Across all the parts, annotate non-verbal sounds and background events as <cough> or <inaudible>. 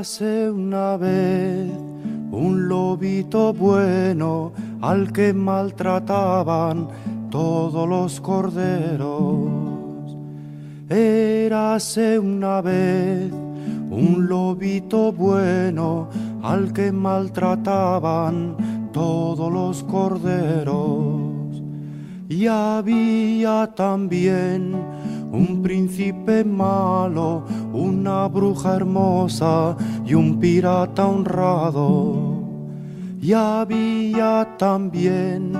Érase una vez un lobito bueno al que maltrataban todos los corderos. Érase una vez un lobito bueno al que maltrataban todos los corderos. Y había también un príncipe malo, una bruja hermosa y un pirata honrado. Y había también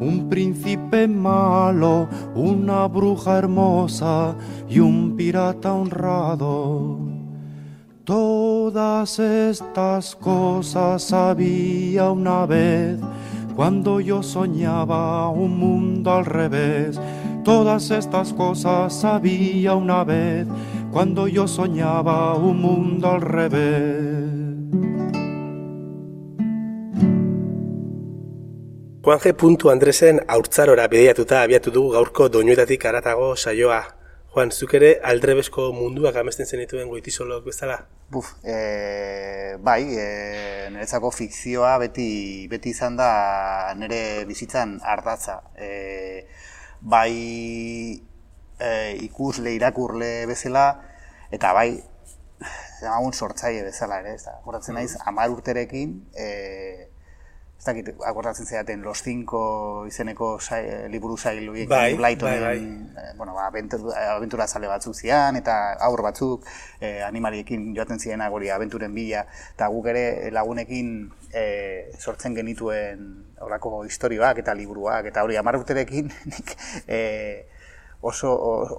un príncipe malo, una bruja hermosa y un pirata honrado. Todas estas cosas había una vez cuando yo soñaba un mundo al revés. Todas estas cosas había una vez cuando yo soñaba un mundo al revés. Juan G. Andresen haurtzarora bideiatuta abiatu dugu gaurko doinuetatik aratago saioa. Juan, zuk ere aldrebesko munduak amesten zenituen goitizolok bezala? Buf, e, bai, e, niretzako fikzioa beti, beti izan da nire bizitzan ardatza. E, bai e, ikusle, irakurle bezala, eta bai, zemagun sortzaile bezala ere, ez da. Horatzen naiz, amar urterekin, e, ez dakit, akordatzen zeaten Los Cinco izeneko sai, liburu sail horiek, bai, bai, bai. Eh, bueno, ba, aventura zale batzuk zian, eta aur batzuk eh, animaliekin joaten ziren agori aventuren bila, eta guk ere lagunekin eh, sortzen genituen horako historioak eta liburuak, eta hori amar urterekin <laughs> nik, eh, oso,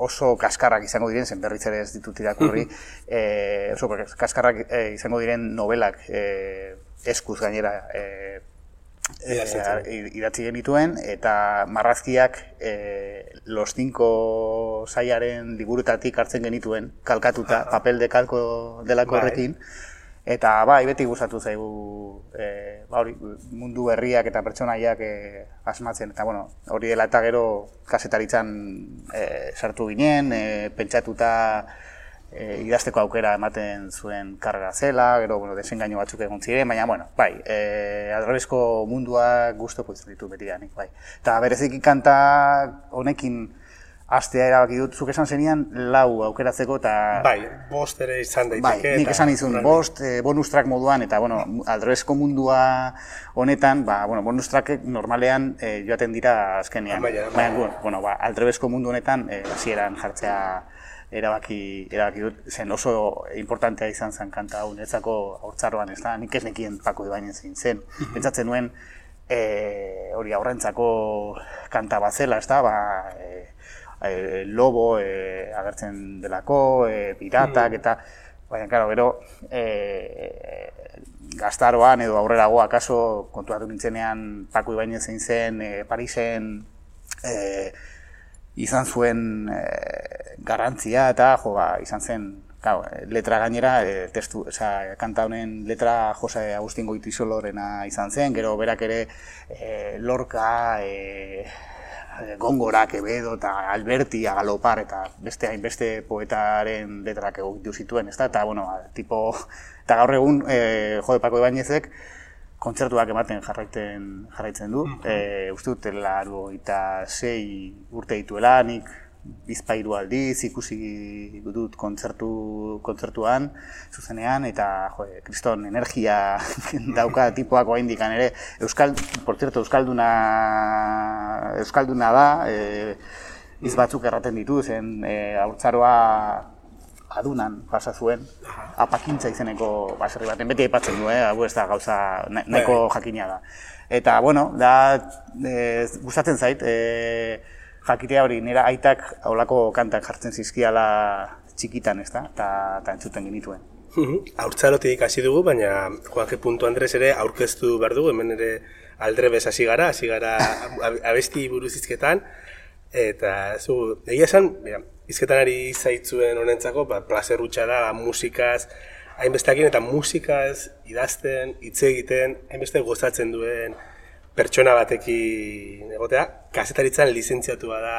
oso kaskarrak izango diren, zen berriz ere ez ditut irakurri, <laughs> eh, oso kaskarrak eh, izango diren novelak eh, eskuz gainera eh, e, idatzi genituen eta marrazkiak e, los cinco saiaren liburutatik hartzen genituen kalkatuta, papel de kalko delako bai. horrekin. Eta bai, beti gustatu zaigu e, ba, hori, mundu berriak eta pertsonaiak e, asmatzen. Eta bueno, hori dela eta gero kasetaritzan e, sartu ginen, e, pentsatuta e, idazteko aukera ematen zuen karrera zela, gero, bueno, desengaino batzuk egon ziren, baina, bueno, bai, e, adrebesko mundua guztu poitzen ditu beti bai. Eta bereziki kanta honekin astea erabaki dut, zuk esan zenian lau aukeratzeko eta... Bai, bost ere izan daiteke. Bai, nik esan izun, bost, e, bonus track moduan, eta, bueno, adrebesko mundua honetan, ba, bueno, bonus trackek normalean e, joaten dira azkenean. Baina, bueno, ba, aldrebesko mundu honetan, e, hasieran jartzea erabaki, erabaki dut, zen oso importantea izan zen kanta hau, netzako haurtzaroan ez da, nik ez nekien pako ibainen zein zen. Pentsatzen nuen, e, hori aurrentzako kanta bat zela, ez da, ba, e, e, lobo e, agertzen delako, e, piratak, eta, baina, karo, gero, e, gaztaroan edo aurrerago akaso kontuatu nintzenean Paco Ibainez zein zen, e, Parisen, e, izan zuen e, garrantzia eta jo, ba, izan zen Claro, letra gainera, e, testu, oza, kanta honen letra Jose Agustin Goitizolorena izan zen, gero berak ere e, Lorca, e, Gongora, Quevedo eta Alberti, Agalopar eta beste hainbeste poetaren letrak egokitu zituen, ezta? Eta, bueno, ba, tipo, eta gaur egun, e, jode Pako Ibañezek, kontzertuak ematen jarraitzen jarraitzen du. Mm -hmm. e, uste dut, laro eta sei urte dituela, nik bizpairu aldiz ikusi dut kontzertu, kontzertuan, zuzenean, eta jo, kriston energia <laughs> dauka tipoak oa indikan ere. Euskal, por cierto, Euskalduna, Euskalduna da, e, iz batzuk erraten ditu, zen e, aurtzaroa adunan pasa zuen, apakintza izeneko baserri baten, beti aipatzen du, eh? hau ez da gauza nahiko bai. jakina da. Eta, bueno, da, e, gustatzen zait, e, jakitea hori, nera aitak aulako kantak jartzen zizkiala txikitan, ez da, eta entzuten genituen. Haurtzarotik hasi dugu, baina Juan G. Andres ere aurkeztu behar dugu, hemen ere aldrebez hasi gara, hasi gara abesti buruz izketan, eta zu, egia esan, izketan ari zaitzuen honentzako, ba, placer da, musikaz, hainbesteakin eta musikaz idazten, hitz egiten, hainbeste gozatzen duen pertsona batekin egotea, kazetaritzan lizentziatua da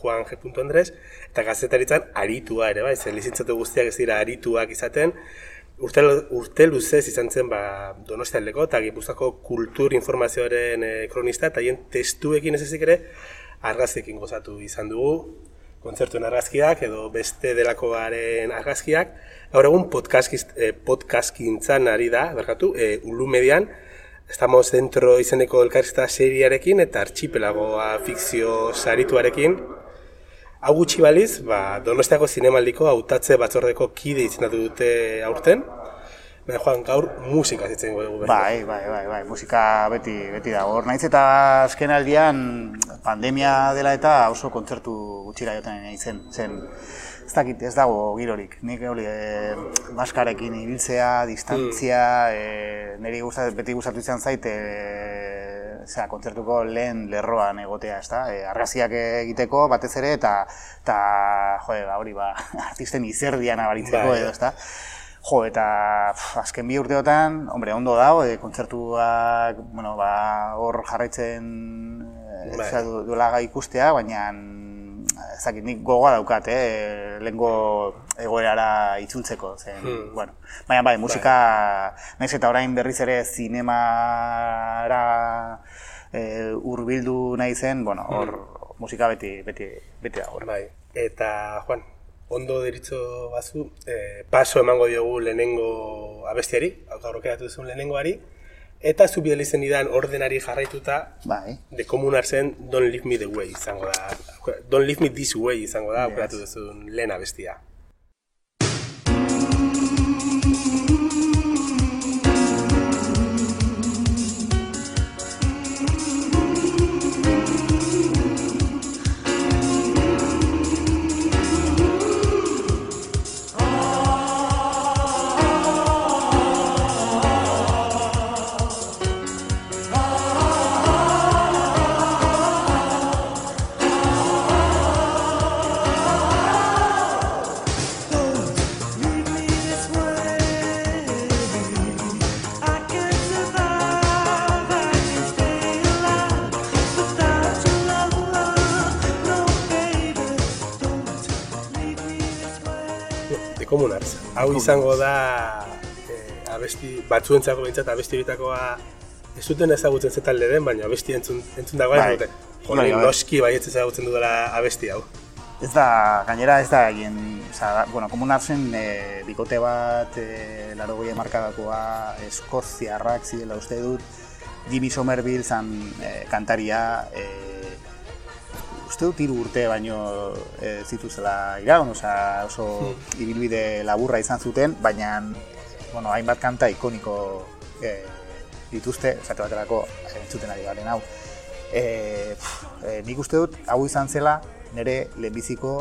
Juan G. Andres, eta kazetaritzan aritua ere, bai, zen lizentziatu guztiak ez dira arituak izaten, urte, urte luzez izan zen ba, donostialdeko eta gipuzako kultur informazioaren e, kronista eta hien testuekin ez ezik ere argazkekin gozatu izan dugu kontzertuen argazkiak edo beste delakoaren argazkiak. Gaur egun podcastkintzan ari da, berkatu, e, ulu median, estamos dentro izeneko elkarrizta seriarekin eta archipelagoa fikzio sarituarekin. Hau gutxi baliz, ba, Donostiako zinemaldiko hautatze batzordeko kide izendatu dute aurten. Baina joan, gaur musika zitzen dugu. Bai, bai, bai, bai, musika beti, beti da. Hor naiz eta azken aldian pandemia dela eta oso kontzertu gutxira joten nahi zen. zen ez dakit, ez dago girorik. Nik hori e, maskarekin ibiltzea, distantzia, mm. e, niri gustat, beti gustatu izan zait, e, zera, kontzertuko lehen lerroan egotea, ez da? E, argaziak egiteko, batez ere, eta, eta jo, ba, hori, ba, <laughs> artisten izerdian abaritzeko bai. edo, ez da? Jo, eta pff, azken bi urteotan, hombre, ondo dago, e, kontzertuak, bueno, ba, hor jarraitzen bai. duela ikustea, baina ezakit, nik gogoa daukat, eh, lehenko egoerara itzultzeko, zen, hmm. bueno. Baina bai, musika, bai. naiz eta orain berriz ere zinemara e, urbildu nahi zen, bueno, hor hmm. musika beti, beti, beti da, Bai, eta, Juan, ondo deritzo bazu, eh, paso emango diogu lehenengo abestiari, gaur okeratu duzun lehenengoari, Eta zu bidali zen idan ordenari jarraituta, bai. de komunar zen Don't Leave Me The Way izango da. Don't Leave Me This Way izango da, yes. duzun lehen abestia. Hau izango da eh, abesti batzuentzako behintzat abesti bitakoa ez duten ezagutzen zetalde den, baina abesti entzun, entzun dagoen bai. dute. Bai, bai. noski bai ez ezagutzen dudala abesti hau. Ez da, gainera ez da, egin, oza, bueno, komunarzen e, bikote bat, e, laro goia markadakoa, eskoziarrak zidela uste dut, Jimmy Somerville zan e, kantaria, e, uste dut hiru urte baino e, zituzela iraun, oza, oso hmm. ibilbide laburra izan zuten, baina bueno, hainbat kanta ikoniko e, dituzte, zate baterako entzuten ari garen hau. E, e, nik uste dut, hau izan zela, nire lehenbiziko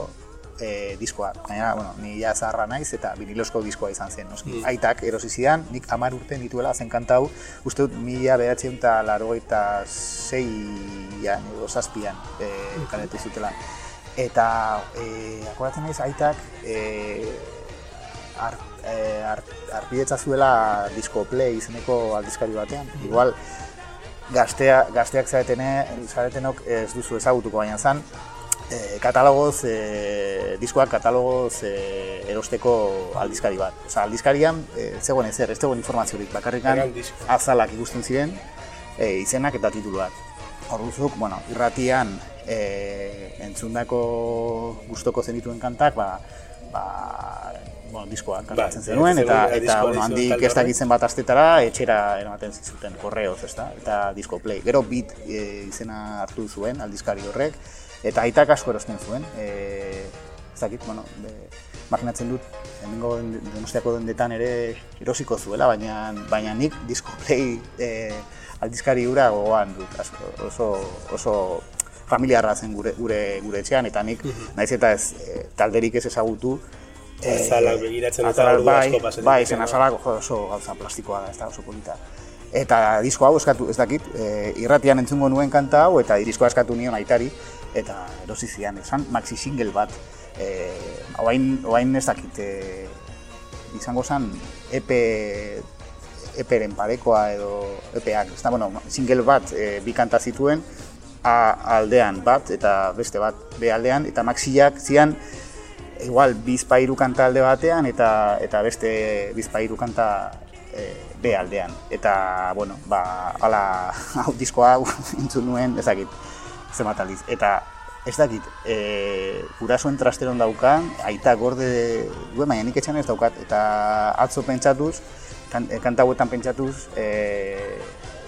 e, diskoa. Baina, bueno, ni ja zaharra naiz eta vinilosko diskoa izan zen, noski. Mm. Aitak erosi zidan, nik amar urte nituela zen kantau, uste dut mila behatzen eta laro eta zeian edo zazpian e, mm. zutela. Eta, e, akoratzen naiz, aitak, e, ar, e, ar, zuela disko play izeneko aldizkari batean. Mm. Igual, gaztea, gazteak zaretene, zaretenok ez duzu ezagutuko baina zan, e, katalogoz, e, diskoak katalogoz e, erosteko aldizkari bat. Osa, aldizkarian, e, zegoen ezer, ez zegoen informaziorik, bakarrikan azalak ikusten ziren, e, izenak eta tituluak. Horruzuk, bueno, irratian e, entzundako gustoko zenituen kantak, ba, ba, bueno, diskoak kantatzen ba, zenuen, eta, eta bueno, handik ez dakitzen bat astetara, etxera eramaten zizuten, korreoz, ezta? Eta disko play. Gero bit e, izena hartu zuen aldizkari horrek, eta aitak asko erosten zuen. E, ez dakit, bueno, be, imaginatzen dut, hemengo denustiako dendetan ere erosiko zuela, baina, baina nik disco play e, aldizkari hura gogoan dut, oso, oso familiarra zen gure, gure, gure etxean, eta nik, mhm. naiz eta ez e, talderik ez ezagutu, E, azalak begiratzen eta bai, asko pasatzen. Bai, zen azalak oso gauza plastikoa da, ez da oso polita. Eta disko hau eskatu, ez dakit, e, irratian entzungo nuen kanta hau, eta diskoa eskatu nion aitari, eta erosi zian, esan maxi single bat. E, oain, oain ez dakit, e, izango zen EP, eperen parekoa edo EPak, ez da, bueno, single bat e, bi kanta zituen, A aldean bat eta beste bat B aldean, eta maxiak zian igual bizpairu kanta alde batean eta eta beste bizpairu kanta e, B aldean. Eta, bueno, ba, ala, <laughs> hau disko hau <laughs> entzun nuen, ezakit, zemat aldiz. Eta, ez dakit, e, gurasoen trasteron daukan, aita gorde duen, baina nik etxan ez daukat. Eta atzo pentsatuz, kan, kanta hauetan pentsatuz, e,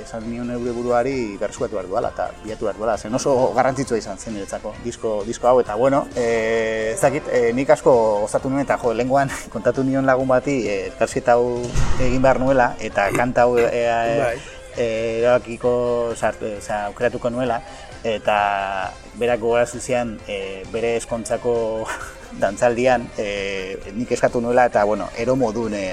esan nion eure buruari bersuatu behar duela eta biatu behar duela, zen oso garrantzitsua izan zen niretzako disko, disko hau eta bueno, e, ez dakit, e, nik asko gozatu nuen eta jo, lenguan <laughs> kontatu nion lagun bati e, elkarsketa hau egin behar nuela eta kanta hau e, e, e, erabakiko aukeratuko nuela eta berak gogorazu zian e, bere eskontzako <laughs> dantzaldian e, nik eskatu nuela eta bueno, ero modun <laughs> e,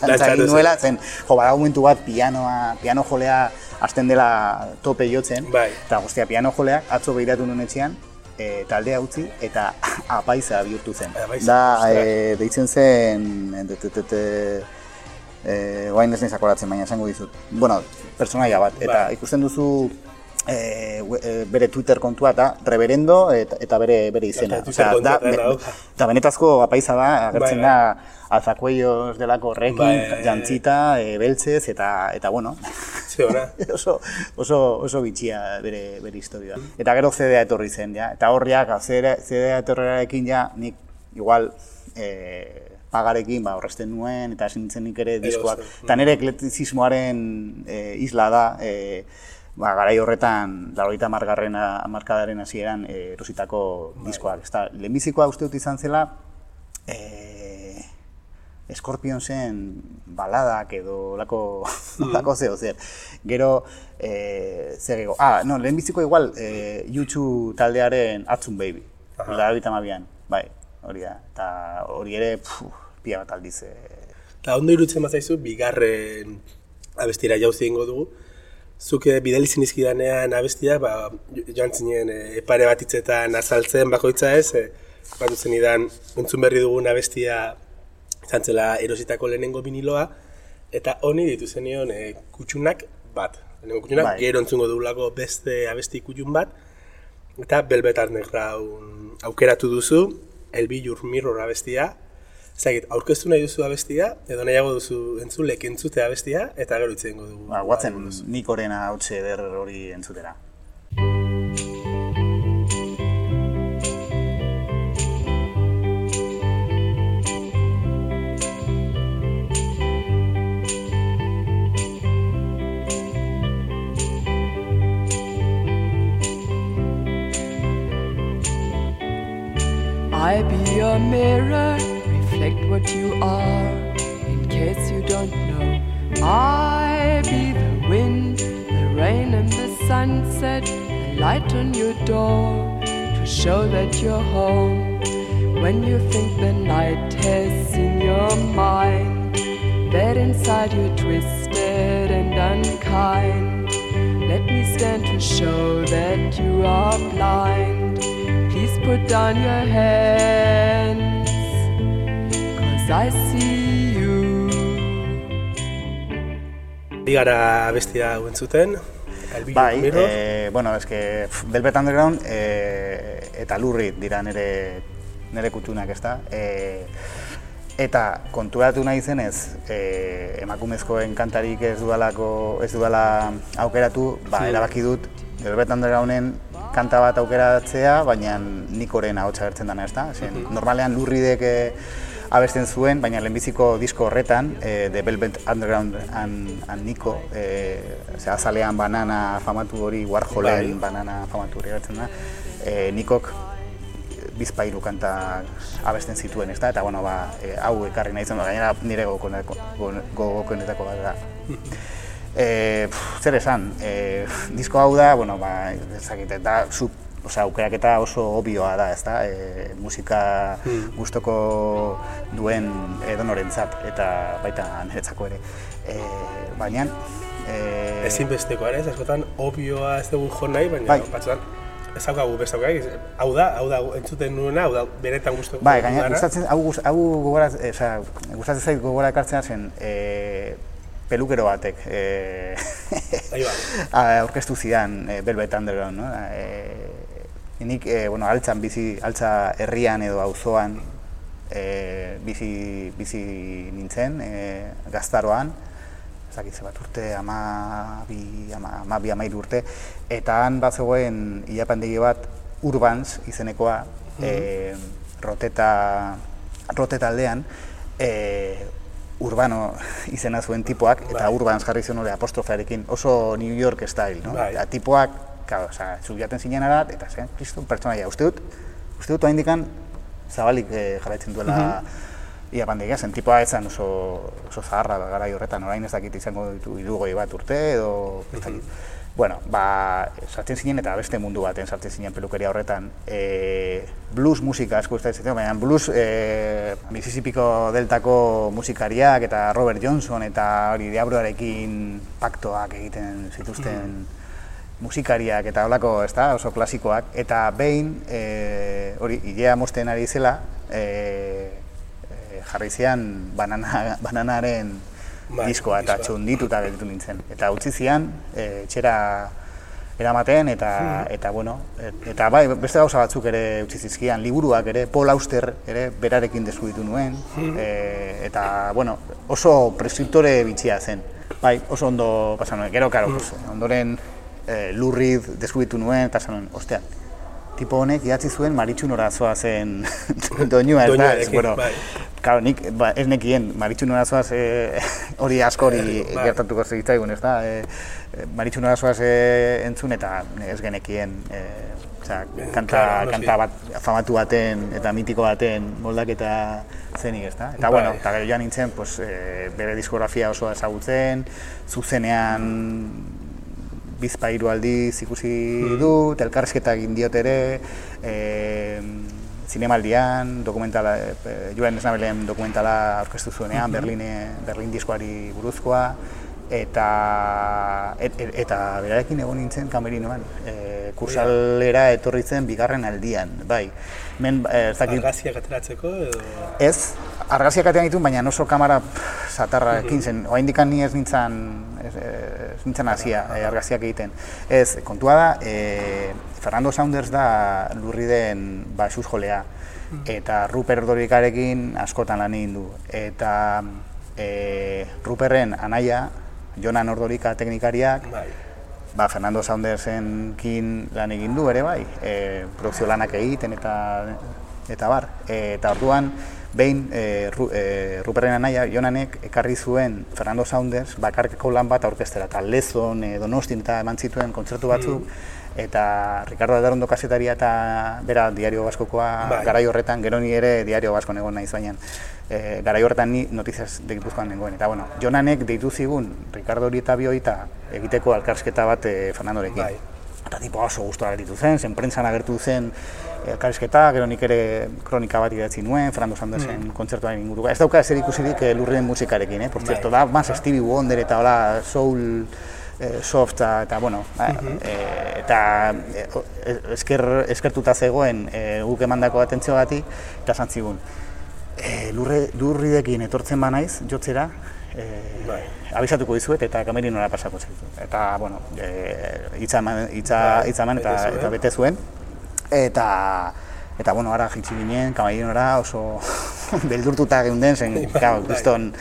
dantzaldi nuela, zen jo, bada momentu bat pianoa, piano jolea hasten dela tope jotzen, bai. eta guztia piano joleak atzo behiratu nuen etxean, e, taldea utzi eta <laughs> apaiza bihurtu zen. da, e, deitzen zen, detetete, e, guain ez nezakoratzen baina esango dizut. Bueno, personaia bat, eta bai. ikusten duzu e, bere Twitter kontua da reverendo eta, eta bere bere izena. Osea, da, eta benetazko apaiza da, agertzen bai, da bai. alzakuellos delako horrekin, bai, jantzita, e, beltzez, eta, eta bueno, <laughs> oso, oso, oso bitxia bere, bere historia. Eta gero CD-a etorri zen, ja? eta horriak, CD-a etorrearekin ja, nik igual, e, pagarekin ba, horrezten nuen, eta esin nik ere diskoak. Eta nire ekletizismoaren e, isla da, e, ba, garai horretan, laroita margarren markadaren hasieran e, erositako diskoak. Ezta, lehenbizikoa uste dut izan zela, e, Scorpion zen baladak edo lako, mm. <laughs> lako zeo zer. Gero, e, zer ego, ah, no, lehenbiziko igual, e, YouTube taldearen Atzun Baby, laroita mabian, bai, hori da, eta hori ere, puf, pia bat aldiz. Eta ondo irutzen mazaizu, bigarren abestira jauzi ingo dugu, Zuke eh, bidali zinizkidanean abestia, ba, joan zinen e, pare bat hitzetan azaltzen bakoitza ez, e, bat duzen idan entzun berri dugun abestia izan zela erositako lehenengo biniloa, eta honi ditu zenion e, kutsunak bat. Lehenengo kutsunak, bai. gero entzungo dugulako beste abesti kutsun bat, eta Velvet Underground aukeratu duzu, Elbilur Mirror abestia, Zagit, aurkeztu nahi duzu abestia, edo nahiago duzu entzulek entzute abestia, eta gero itzen dugu. Ba, guatzen nik horrena hau eder hori entzutera. I be your mirror reflect what you are. In case you don't know, I be the wind, the rain, and the sunset, the light on your door to show that you're home. When you think the night has in your mind, that inside you're twisted and unkind. Let me stand to show that you are blind. Please put down your hand I see you. Digara bestia entzuten. Bai, eh, bueno, es que Velvet Underground eh, eta lurri dira nere nere kutxunak, ezta? Eh, eta konturatu nahi zenez, eh, emakumezkoen kantarik ez dudalako ez dudala aukeratu, ba, erabaki dut Velvet Undergrounden kanta bat aukeratzea, baina nikoren ahotsa gertzen dana, ezta? Uh Normalean lurridek eh, abesten zuen, baina lehenbiziko disko horretan, e, The Velvet Underground and, and Nico, e, azalean banana famatu hori, Warholen bai. banana famatu hori da, e, Nikok bizpairu kanta abesten zituen, ezta? Eta bueno, ba, e, hau ekarri nahi zen, gainera nire gogokonetako bat da. <laughs> E, zer esan, e, disko hau da, bueno, ba, ezakit, eta Osea, aukeraketa oso obioa da, ezta? E, musika hmm. gustoko duen edonorentzat eta baita niretzako ere. E, baina e... ezin besteko ere, askotan obioa ez dugu jo nahi, baina bai. batzuan ez daukagu beste hau da, hau da entzuten nuena, hau da benetan gustoko. Bai, gaina gustatzen hau hau gogora, e, osea, gustatzen zait gogora ekartzea zen e, pelukero batek eh <laughs> aurkeztu zidan e, Velvet Underground, no? E, Nik, e, bueno, altzan bizi, altza herrian edo auzoan e, bizi, bizi nintzen, e, gaztaroan, ezakitze bat urte, ama bi, ama, ama, bi, ama urte, eta han bat zegoen ilapandegi bat Urbans izenekoa, mm e, roteta, roteta aldean, e, urbano <laughs> izena zuen tipoak, eta bai. urbans jarri zuen hori apostrofearekin, oso New York style, no? Bai. Eta tipoak, claro, oza, zubiaten zinen arat, eta zen, kristo, pertsonaia, uste dut, uste dut, oa zabalik eh, jarraitzen duela, mm -hmm. ia pandegia, zen tipoa etzan oso, oso zaharra gara horretan, orain ez dakit izango ditu idugoi bat urte, edo, ez dakit. Bueno, ba, sartzen zinen eta beste mundu baten sartzen zinen pelukeria horretan. E, blues musika asko ez da baina blues e, Mississippiko deltako musikariak eta Robert Johnson eta hori diabroarekin paktoak egiten zituzten mm. Musikariak eta holako, ez da, oso klasikoak. Eta behin, e, hori, ilea mosten ari zela, e, e, jarri zian banana, <laughs> bananaren bai, diskoa eta txundituta gelditu nintzen. Eta utzi zian, e, txera eramaten eta hmm. eta bueno, eta bai beste gauza batzuk ere utzi zizkian, liburuak ere Paul Auster ere berarekin deskubitu nuen hmm. e, eta bueno, oso preskriptore bitxia zen. Bai, oso ondo pasa nuen. Gero claro, hmm. ondoren e, lurrid deskubitu nuen eta sanon, ostea, tipo honek idatzi zuen maritxun orazoa zen <laughs> doinua, ez da? bueno, bai. Claro, nik, ba, ez nekien, maritxun orazoaz eh, <laughs> hori asko hori bai. gertatuko zitzaigun, ez da? E, maritxun orazoaz e, entzun eta ez genekien, e, oza, kanta, kanta bat famatu baten eta mitiko baten moldaketa zenik, ez da? Eta, bai. bueno, eta gero joan nintzen, pues, e, bere diskografia oso ezagutzen, zuzenean bizpairu aldiz ikusi mm. dut, elkarrizketa egin diot ere, e, zinemaldian, dokumentala, e, joan esnabelen dokumentala aurkeztu zuenean, mm -hmm. Berline, Berlin diskoari buruzkoa, eta et, et, eta berarekin egon nintzen kamerinoan, e, kursalera etorri zen bigarren aldian, bai. Men, e, Argaziak ateratzeko edo? Ez, argaziak atean ditu, baina oso kamara zatarra ekin zen, oa indikan ni ez nintzen, nintzen hasia e, argaziak egiten. Ez, kontua da, e, Fernando Saunders da lurri den ba, jolea, eta Rupert Dorikarekin askotan lan egin du. Eta e, Ruperren anaia, Jonan Ordorika teknikariak, bai. ba, Fernando Saundersen kin lan egin du ere bai, e, produkzio lanak egiten eta eta bar. E, eta orduan, behin e, ru, e, Ruperren anaia, Jonanek ekarri zuen Fernando Saunders bakarkeko lan bat aurkestera, eta lezon, e, donostin eta eman zituen kontzertu batzuk, mm eta Ricardo Aldarondo kasetaria eta bera diario baskokoa bai. garai horretan, gero ni ere diario basko egon naiz baina e, garai horretan ni notiziaz de Gipuzkoan nengoen. Eta bueno, Jonanek deitu zigun Ricardo hori eta bioita egiteko alkarsketa bat e, Fernandorekin. Bai. Eta tipo oso gustora gelditu zen, zen prentsan agertu zen elkarrizketa, gero nik ere kronika bat idatzi nuen, Fernando Sandersen mm. kontzertuaren inguruko. Ez dauka zer ikusirik eh, lurrien musikarekin, eh? Por bai. cierto, da, mas Stevie Wonder eta hola, soul, eh, soft eta bueno, eh, eta eh, esker, eskertuta zegoen eh, guk emandako atentzio gati eta santzigun. Eh, lurre, lurridekin etortzen ba naiz, jotzera, eh, bai. abisatuko dizuet eta kamerinora pasako zaitu. Eta, bueno, eh, itza, itza, bai, itza eta, eta bete zuen. Eta, eta bueno, ara jitsi ginen, kamerinora oso <laughs> beldurtuta geunden zen, bai. guston,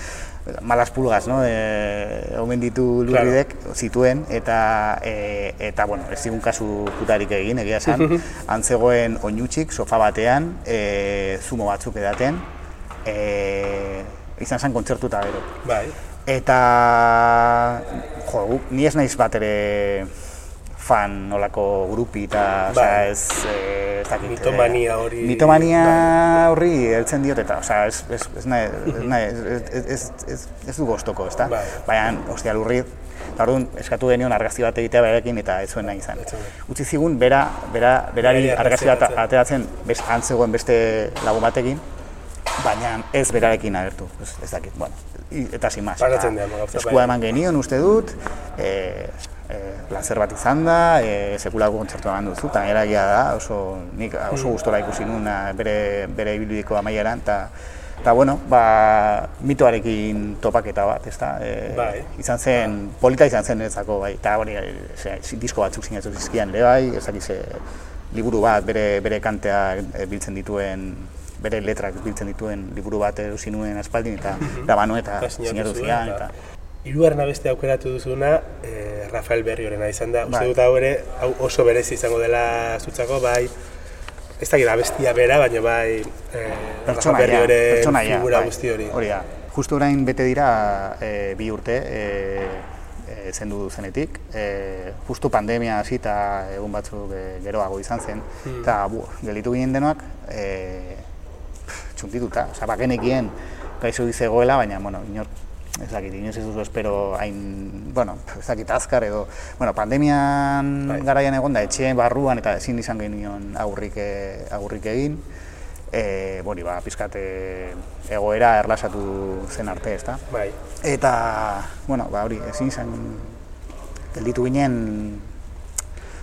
malas pulgas, no? Eh, omen ditu lurridek zituen eta e, eta bueno, ez digun kasu putarik egin, egia esan. <laughs> Antzegoen oinutxik sofa batean, e, zumo batzuk edaten. E, izan zen kontzertuta gero. Bai. Eta jo, ni ez naiz bat ere fan nolako grupi eta bai. ez, eh, ez dakit, mitomania eh, hori mitomania bai. horri heltzen diot eta osea ez ez ez nahi, ez, ez, ez, ez, du gostoko, ezta? Bai. Baina, ostia lurri Orduan eskatu genion argazki bat egitea berekin eta ez zuen nahi izan. Utzi zigun bera, bera, berari argazki bat ateratzen best, antzegoen beste lagun batekin, baina ez berarekin agertu, ez, ez dakit, bueno, eta sin más. Eskua eman genion uste dut, e, e, placer bat izan da, e, sekulako kontzertu eman duzu, eta eragia da, oso, nik oso mm. gustora ikusi nuen bere, bere ibilbidiko amaieran, eta eta bueno, ba, mitoarekin topaketa bat, ezta? E, bai. Izan zen, polita izan zen ezako, bai, eta hori, disko batzuk zinatu zizkian, ere bai, ez liburu bat, bere, bere kantea biltzen dituen bere letrak biltzen dituen liburu bat erosi nuen aspaldin eta <laughs> grabanu eta sinatu zian eta Hirugarren abeste aukeratu duzuna, eh, Rafael Berriorena izan da. Uste bai. dut hau ere, hau oso berezi izango dela zutzako, bai, ez da abestia bera, baina bai, eh, Rafael Berrioren figura bai. guzti hori. Hori da, justu orain bete dira e, bi urte, e, e, zendu zenetik, e, justu pandemia hasi eta egun batzuk geroago izan zen, hmm. eta bu, gelitu ginen denoak, e, txuntituta, oza, bakenekien gaizu dizegoela, baina, bueno, inor, ez dakit, inoz ez duzu espero hain, bueno, ez dakit azkar edo, bueno, pandemian bai. garaian egon da, etxeen barruan eta ezin izan genion aurrik, aurrik egin, e, bori, ba, pizkate egoera erlasatu zen arte, ezta? Bai. Eta, bueno, ba, hori, ezin zen, gelditu ginen,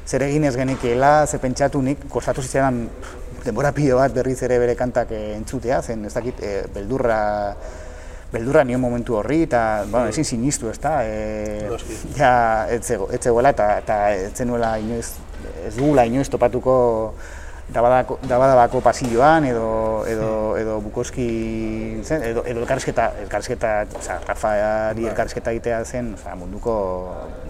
zer egin ez genekiela, ze pentsatu nik, kostatu zitzen denbora pio bat berriz ere bere kantak entzutea, zen ez dakit, e, beldurra, beldurra nion momentu horri, eta, bueno, ezin sinistu, ez da, e, ja, ez zegoela, eta, eta ez zenuela inoiz, ez dugula inoiz topatuko, dabadako, dabadabako pasilloan edo edo edo Bukoski zen edo edo elkarrizketa elkarrizketa, osea Rafaari bai. elkarrizketa egitea zen, osea munduko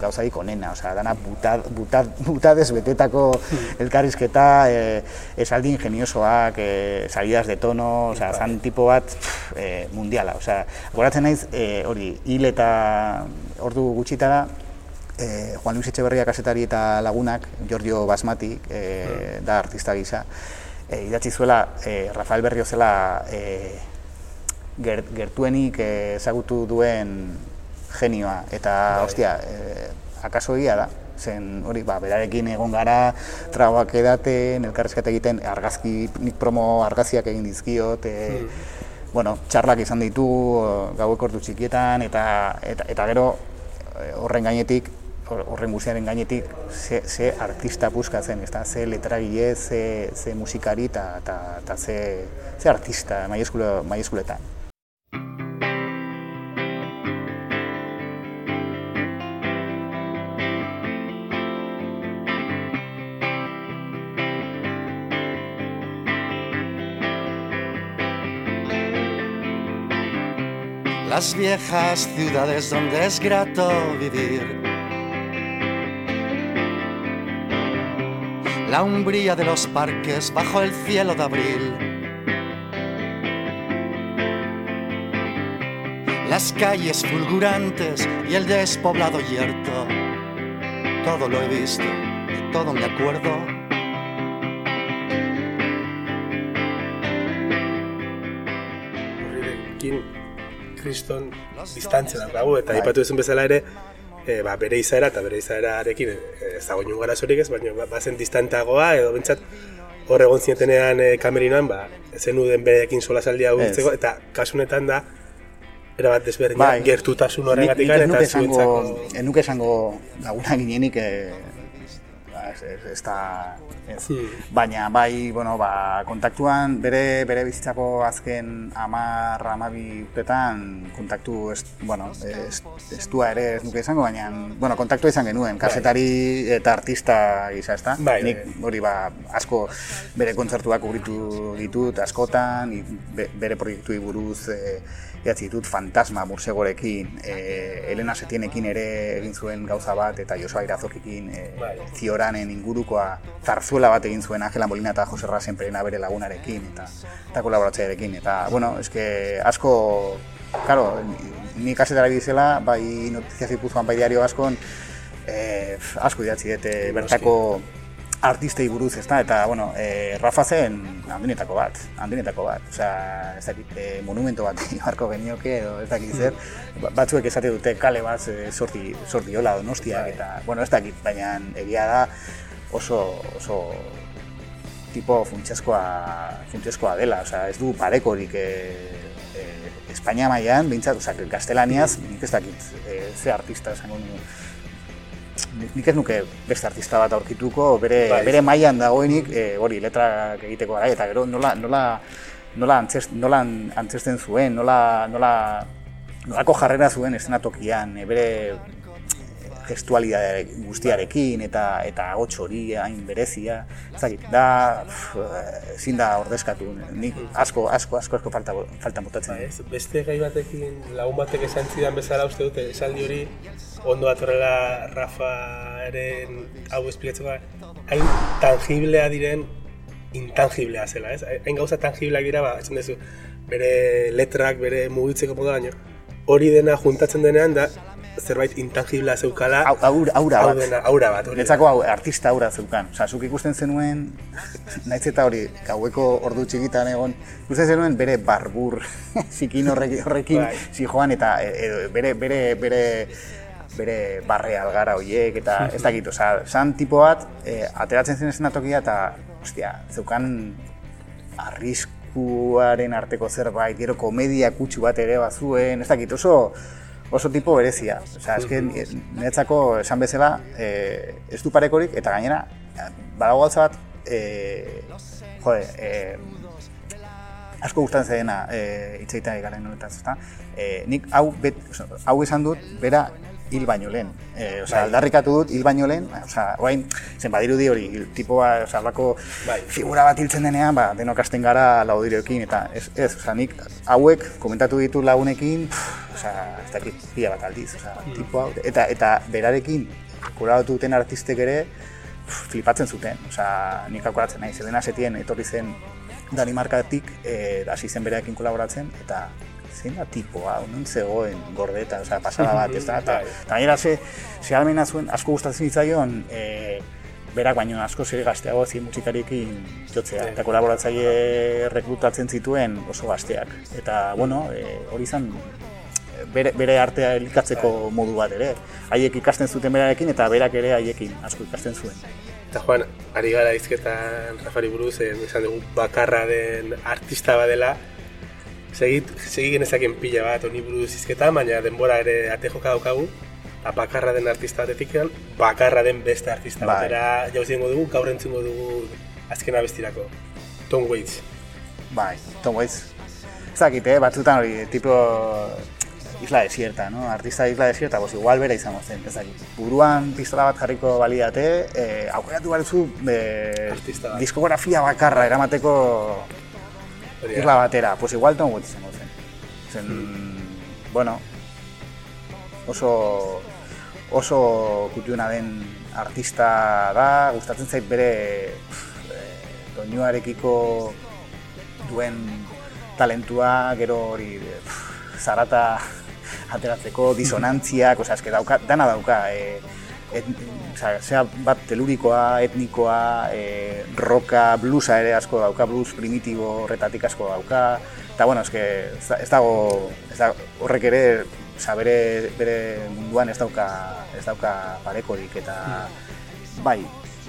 gauzaik onena, osea dana butad butad butades betetako hmm. elkarrizketa eh esaldi ingeniosoak, eh salidas de tono, osea bai. zan tipo bat eh mundiala, osea goratzen naiz eh hori hil eta ordu gutxitara e, Juan Luis Etxeberria kasetari eta lagunak, Giorgio Basmati, e, da artista gisa, e, idatzi zuela e, Rafael Berrio zela e, gertuenik ezagutu duen genioa, eta, bai. ostia, e, akaso egia da, zen hori, ba, berarekin egon gara, trauak edaten, elkarrezketa egiten, argazki, nik promo argaziak egin dizkiot, e, hmm. bueno, txarlak izan ditu, gauek ordu txikietan, eta, eta, eta gero, horren gainetik, horren guztiaren gainetik ze, ze artista buskatzen, ez da, ze letragile, ze, ze musikari eta ze, ze artista maieskuletan. Las viejas ciudades donde es grato vivir la umbría de los parques bajo el cielo de abril. Las calles fulgurantes y el despoblado yerto. Todo lo he visto, todo me acuerdo. kriston distantzia dago eta aipatu ezun bezala ere e, ba, bere izaera eta bere izaerarekin e, ez dago inun gara zorik ez, baina ba, bazen distantagoa edo bentsat hor egon zinetenean e, kamerinoan, ba, zen uden berekin sola saldia guzteko, eta kasunetan da, era bat bai, gertutasun horregatik eta zuentzako. Enuke esango laguna ginenik, e, ez, da ez. Hmm. baina bai bueno, ba, kontaktuan bere bere bizitzako azken 10 12 urtetan kontaktu ez bueno ez, ez ere ez nuke izango baina bueno kontaktua izan genuen bai. kasetari eta artista gisa ezta bai, nik hori ba asko bere kontzertuak kubritu ditut askotan bere proiektuei buruz e, idatzi ditut fantasma mursegorekin, e, Elena Setienekin ere egin zuen gauza bat, eta Josoa Irazokikin e, zioranen ingurukoa zarzuela bat egin zuen Angela Molina eta Jose Rasen perena bere lagunarekin, eta, eta kolaboratzearekin. Eta, bueno, eske asko, claro, ni kasetara bizela, bai notizia zipuzkoan, bai diario askon, e, asko idatzi dute bertako artistei buruz, ezta? Eta, bueno, e, Rafa zen handinetako bat, handinetako bat. Osea, ez dakit, e, monumento bat <laughs> harko genioke, edo ez dakit zer, ba, batzuek esate dute kale bat e, sorti, sorti hola donostiak, bai. eta, bueno, ez dakit, baina egia da oso, oso tipo funtsezkoa, funtsezkoa dela, osea, ez du parekorik e, e, Espainia mailan, bintzat, osea, gaztelaniaz, nik ez dakit, e, ze artista esango nik ez nuke beste artista bat aurkituko, bere, bai. bere mailan dagoenik, e, hori, letrak egiteko gara, eta gero nola, nola, nola, antzest, nola antzesten zuen, nola, nola, nolako jarrera zuen estenatokian, e, bere gestualidade guztiarekin eta eta hots hori hain berezia. Ez dakit da ezin da ordezkatu. Nik asko asko asko asko falta falta motatzen ba, ez, beste gai batekin lagun batek esan zidan bezala uste dute esaldi hori ondo atorrela Rafaren hau esplikatzeko hain tangiblea diren intangiblea zela, ez? Hain gauza tangibleak dira, ba, esan duzu, bere letrak, bere mugitzeko moda baino, hori dena juntatzen denean da, zerbait intangiblea zeukala aura, aura bat. Aura bat Netzako artista aura zeukan. Osa, zuk ikusten zenuen, <laughs> nahiz eta hori, gaueko ordu txikitan egon, ikusten zenuen bere barbur <laughs> zikin horrekin, horrekin bai. joan eta e, bere, bere, bere, bere barre algara horiek eta ez dakit, oza, san tipo bat, e, ateratzen zen ezen atokia eta, ostia, zeukan arriskuaren arteko zerbait, gero komedia kutsu bat ere bazuen, ez dakit, oso, oso tipo berezia. Osea, eske niretzako esan bezala, eh, ez du parekorik eta gainera badago gauza bat eh, jode, eh, asko gustatzen zaidana eh hitzeita garen honetaz, ezta? Eh, nik hau bet, hau esan dut bera hil baino lehen. E, osea, bai. aldarrikatu dut hil baino lehen, osea, orain zen badirudi hori, tipoa, osea, bako bai. figura bat hiltzen denean, ba, denok hasten gara laudirekin eta ez, ez, osea, nik hauek komentatu ditu lagunekin, osea, ez dakit pila bat aldiz, osea, mm. tipo hau, eta, eta berarekin kolaboratu duten artistek ere, flipatzen zuten, osea, nik kalkulatzen nahi, zedena setien etorri zen Danimarkatik, eh, hasi zen berarekin kolaboratzen, eta zein da tipoa, non zegoen gordeta, osea, pasada <laughs> bat, ez da, eta bai. gainera ze, ze almena zuen, asko gustatzen zitzaion, e, berak baino asko zire gazteago zi musikariekin jotzea, eta kolaboratzaile rekrutatzen zituen oso gazteak. Eta, bueno, e, hori izan bere, bere artea elikatzeko bai. modu bat ere. Haiek ikasten zuten berarekin eta berak ere haiekin asko ikasten zuen. Eta Juan, ari gara izketan Rafari buruz, eh, esan dugu bakarra den artista badela, segit, segi genezaken pila bat honi buruz izketa, baina denbora ere ate joka daukagu, bakarra den artista batetik bakarra den beste artista bai. batera jauzien dugu, gaur entzungo dugu azkena bestirako. Tom Waits. Bai, Tom Waits. Zakit, eh, batzutan hori, tipo isla desierta, no? Artista de isla desierta, pues igual bera izango zen, ez dakit. Buruan pistola bat jarriko baliate, eh, aukeratu barezu, eh, diskografia bakarra eramateko Isla batera, pues igual Tom Waits izango zen. Zen, hmm. bueno, oso, oso kutiuna den artista da, gustatzen zait bere eh, doinuarekiko duen talentua, gero hori zarata ateratzeko, disonantziak, osea, eske dauka, dana dauka, eh, et, sea, bat telurikoa, etnikoa, e, roka, bluesa ere asko dauka, blues primitibo horretatik asko dauka. Eta, bueno, eske, ez dago, ez dago, horrek ere, oza, bere, bere munduan ez dauka, ez dauka parekorik, eta, bai,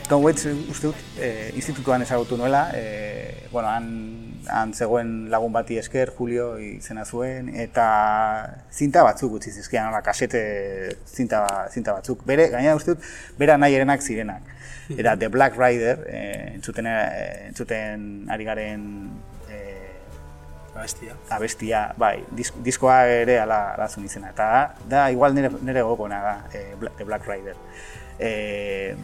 Tom Waits uste dut, e, institutuan ezagutu nuela, e, bueno, han, han zegoen lagun bati esker, Julio izena zuen, eta zinta batzuk utzi zizkian, hola, kasete zinta, zinta batzuk. Bere, gaina uste dut, bera nahi erenak zirenak. <laughs> Eta The Black Rider, e, entzuten, e, entzuten ari garen e, abestia. abestia, bai, diskoa ere ala, ala zun izena. Eta da, igual nire, nire gogona da, e, The Black Rider. E,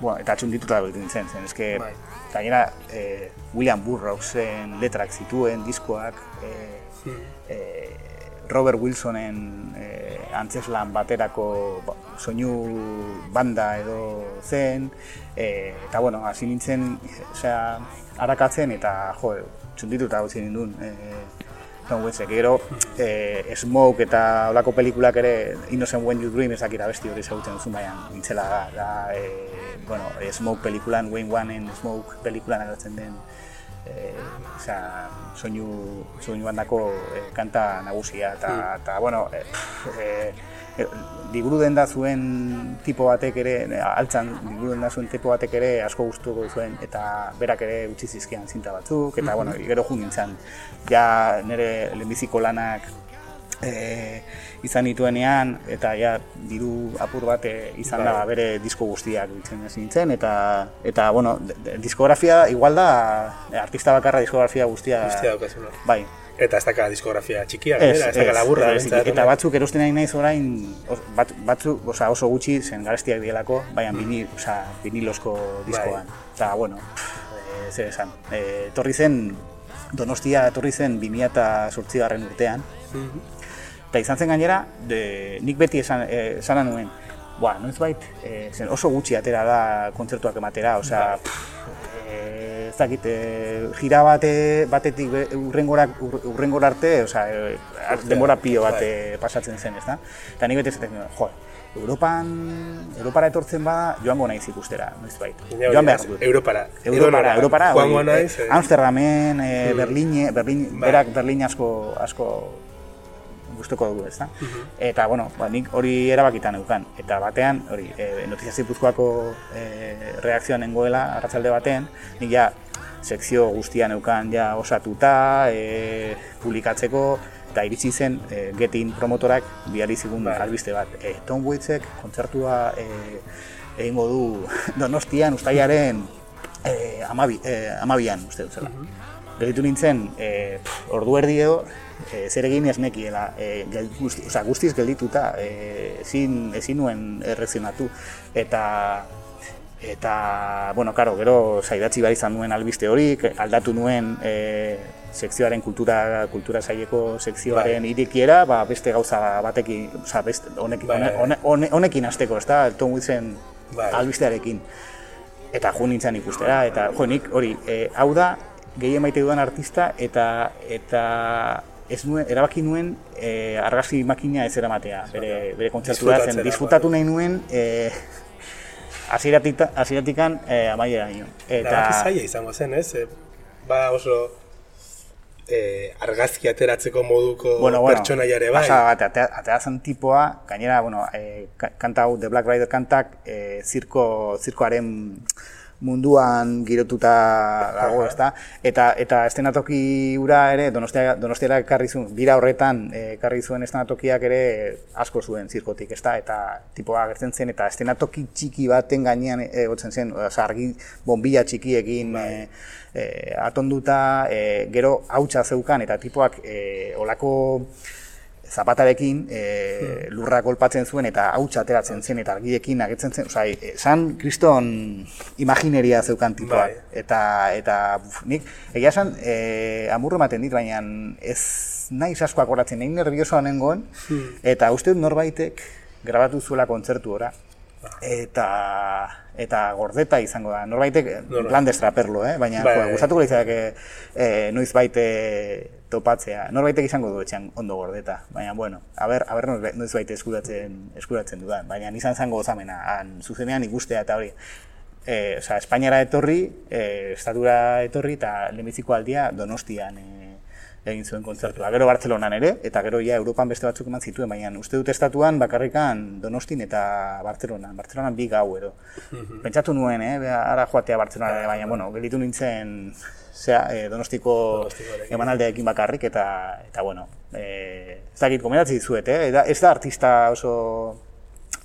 bueno, eta dituta da zen, zen, eske, bai. Gainera, eh, William Burroughsen letrak zituen, diskoak, eh, hmm. eh, Robert Wilsonen eh, antzeslan baterako ba, soinu banda edo zen, eh, eta bueno, hasi nintzen, osea, harakatzen eta, jo, txundituta hau nindun, eh, Tom Waits, gero eh, Smoke eta olako pelikulak ere Innocent When You Dream ezakira besti hori zautzen duzun baian nintzela da, da eh, bueno, eh, Smoke pelikulan, Wayne One en Smoke pelikulan agertzen den eh, sea, soinu, soinu handako eh, kanta nagusia eta, mm. eta bueno, eh, eh, liburu den da zuen tipo batek ere, altzan liburu den da zuen tipo batek ere asko gustuko zuen eta berak ere utzi zizkian zinta batzuk eta bueno, gero jun nintzen. Ja nire lehenbiziko lanak e, izan dituenean eta ja diru apur bat e, izan da bai. bere disko guztiak ditzen nintzen eta eta bueno, diskografia igual da artista bakarra diskografia guztia guztia bai Eta ez daka diskografia txikia, ez, ez daka laburra. Ez, ez, eta batzuk erosten nahi naiz orain, bat, batzuk oza, oso gutxi zen garestiak dielako, baina vinil, oza, vinilosko diskoan. Bai. Eta, bueno, e, zer esan. E, torri zen, Donostia etorri zen 2008 garren urtean. Mm Eta izan zen gainera, de, nik beti esan, e, nuen, Ba, noiz bait, e, zen oso gutxi atera da kontzertuak ematera, osea, ez dakit, e, gira bate, batetik urrengora, urrengora arte, osea, e, denbora pio bate bai. pasatzen zen, ez da? Eta nik beti esaten, jo, Europan, Europara etortzen bada, joango naiz ikustera, noiz bait. Joan behar dut. Europara. Europara, Europara. Joango naiz. Eh, Amsterdamen, eh, Berlin, Berlin, bai. berak Berlin asko, asko gustuko dugu, ezta? Mhm. Eta bueno, ba, nik hori erabakitan eukan eta batean hori e, notizia Zipuzkoako e, reakzioa nengoela arratsalde batean, nik ja sekzio guztian eukan ja osatuta, e, publikatzeko eta iritsi zen e, Getin promotorak bihari zigun bai. albiste bat. E, Tom Waitsek kontzertua e, egingo du <laughs> Donostian ustaiaren e, amabi, e, amabian, uste dut zela. Mhm. Gelitu nintzen, e, ordu erdi edo, e, zer egin ez nekiela, e, guzti, oza, guztiz geldituta, e, ezin, ezin nuen errezionatu. Eta, eta, bueno, karo, gero zaidatzi bai izan nuen albiste hori, aldatu nuen e, sekzioaren kultura, kultura saileko sekzioaren bai. irikiera, ba, beste gauza batekin, oza, beste, honekin, bai. honekin azteko, ez da, Tom Wilson bai. albistearekin. Eta jo nintzen ikustera, eta jo nik hori, e, hau da, gehien maite dudan artista eta eta ez nuen, erabaki nuen e, argazki makina ez eramatea, bere, bere kontzertua zen, disfrutatu nahi nuen e, aziratikan e, amaiera nio. Eta... Zaila izango zen, ez? E, ba oso e, argazki ateratzeko moduko bueno, bueno, pertsona jare bai. Pasa bat, atea, atea tipoa, gainera, bueno, e, kanta hau, The Black Rider kantak, e, zirko, zirkoaren munduan girotuta dago, ezta? Eta eta estenatoki ura ere Donostia Donostiara ekarri zuen bira horretan eh, ekarri zuen estenatokiak ere asko zuen zirkotik, ezta? Eta tipoa agertzen zen eta estenatoki txiki baten gainean egotzen zen, osea argi bombilla txikiekin bai. e, e, atonduta, e, gero hautsa zeukan eta tipoak e, olako zapatarekin e, lurra kolpatzen zuen eta hautsa ateratzen zen eta argiekin agetzen zen, osea, esan kriston imagineria zeukan tipoak. Bai. Eta, eta nik, egia esan, e, amurro ematen dit, baina ez nahi asko akoratzen, egin nerviosoa nengoen, hmm. eta uste dut norbaitek grabatu zuela kontzertu ora. Eta eta gordeta izango da. Norbaitek plan destraperlo, eh? baina bai, gustatuko litzake eh noiz baite topatzea. Norbaitek izango du etxean ondo gordeta, baina bueno, a ber, a ber noiz baite eskuratzen eskuratzen dudan, baina izan zango gozamena, han zuzenean ikustea eta hori. Eh, o sea, Espainiara etorri, eh, estatura etorri eta lehenbiziko aldia Donostian eh, egin zuen kontzertua. Gero Bartzelonan ere, eta gero ja Europan beste batzuk eman zituen, baina uste dut estatuan bakarrikan Donostin eta Bartzelonan. Bartzelonan bi gau edo. Mhm. Pentsatu nuen, eh, ara joatea Bartzelonan, baina, bueno, gelitu nintzen zea, eh, Donostiko emanaldeekin bakarrik, eta, eta bueno, eh, ez dakit, komendatzi dizuet, eh? ez da artista oso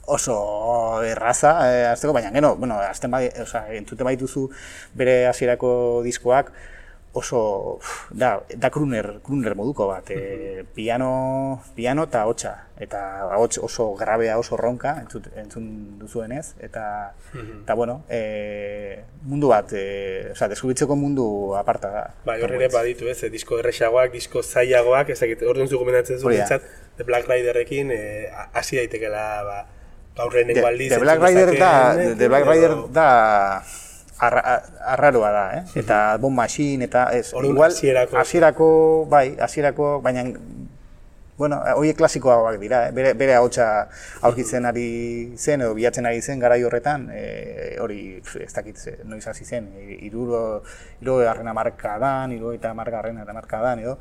oso erraza, azteko, baina geno, bueno, azten bai, o sea, entzute baituzu bere hasierako diskoak, oso da, da kruner, kruner moduko bat, e, piano, piano eta hotxa, eta hots oso grabea, oso ronka, entzut, entzun duzuenez, eta, eta bueno, e, mundu bat, e, oza, deskubitzeko mundu aparta da. Ba, horre ere baditu ez, disko erresagoak, disko zailagoak, ez dakit, orduan zuko menatzen zu, The Black Riderekin, hasi e, daitekela, ba, aurreneko aldiz. The Black Rider da, The Black Rider da, arraroa da, eh? Eta bon machine eta ez, igual hasierako, bai, hasierako, baina bueno, hoe klasikoagoak dira, eh? bere bere ahotsa aurkitzen ari zen edo bilatzen ari zen garai horretan, eh, hori ez dakit noiz hasi zen, 60 60 marka dan, 70 marka dan edo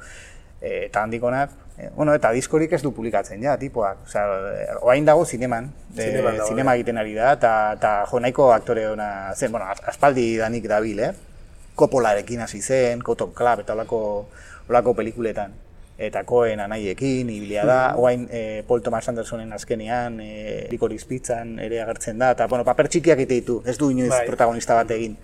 Eh, eta handikonak, e, bueno, eta diskorik ez du publikatzen, ja, tipoak. Osea, oain dago zineman, de, zinema egiten ari da, eta, eta jo, nahiko aktore ona zen, bueno, aspaldi danik dabil, eh? Kopolarekin hasi zen, Cotton Club, eta olako, olako pelikuletan. Eta koen anaiekin, ibilia da, mm oain e, Paul Thomas Andersonen azkenean, e, Licorice Pizzan ere agertzen da, eta, bueno, paper txikiak ite ditu, ez du inoiz bai. protagonista bat egin.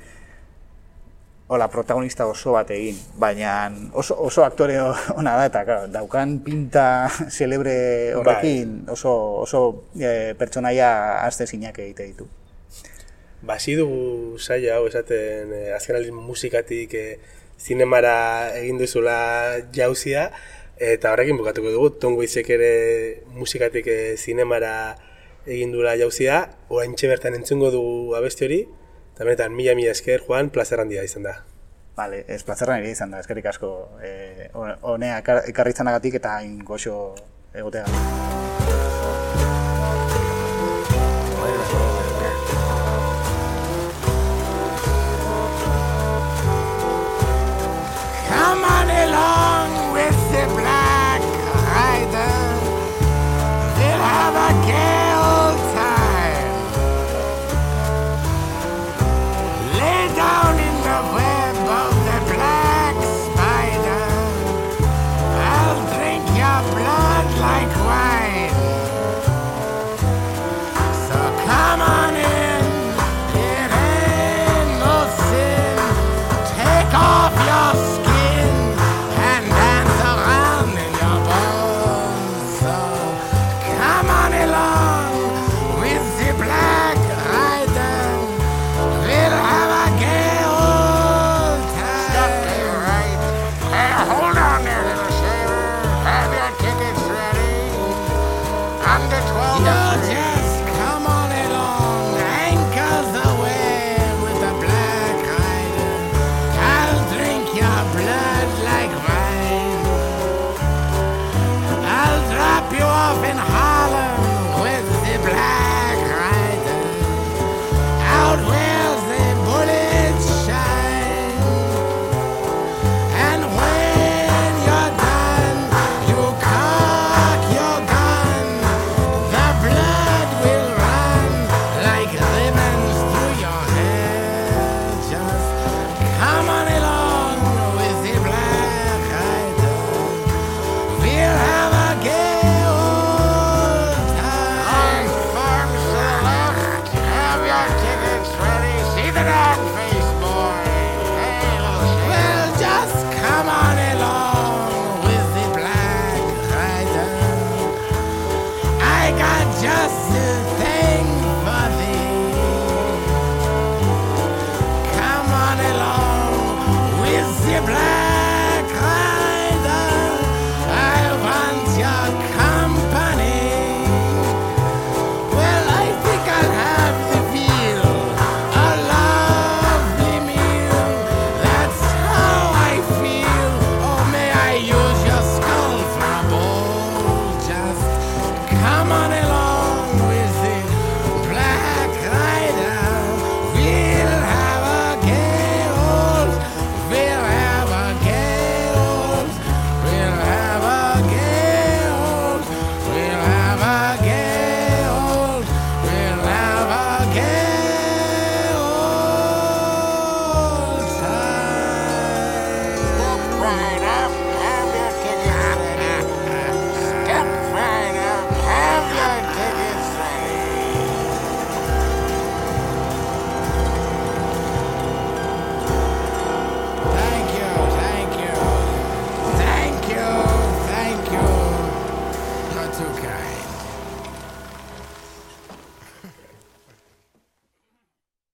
Hola, protagonista oso bat egin, baina oso, oso aktore <laughs> ona da, eta claro, daukan pinta <laughs> celebre horrekin bai. oso, oso e, pertsonaia azte zinak egite ditu. Basi dugu saia hau esaten eh, azken musikatik eh, zinemara egin duzula jauzia, eta horrekin bukatuko dugu, tongoizek ere musikatik eh, zinemara egin dula jauzia, oain bertan entzungo dugu abesti hori, Eta benetan, mila mila esker, Juan, plazer handia izan da. Bale, ez plazerra nire izan da, eskerrik asko. E, Honea, ekarri zanagatik eta ingoxo egotea. Come on along with the.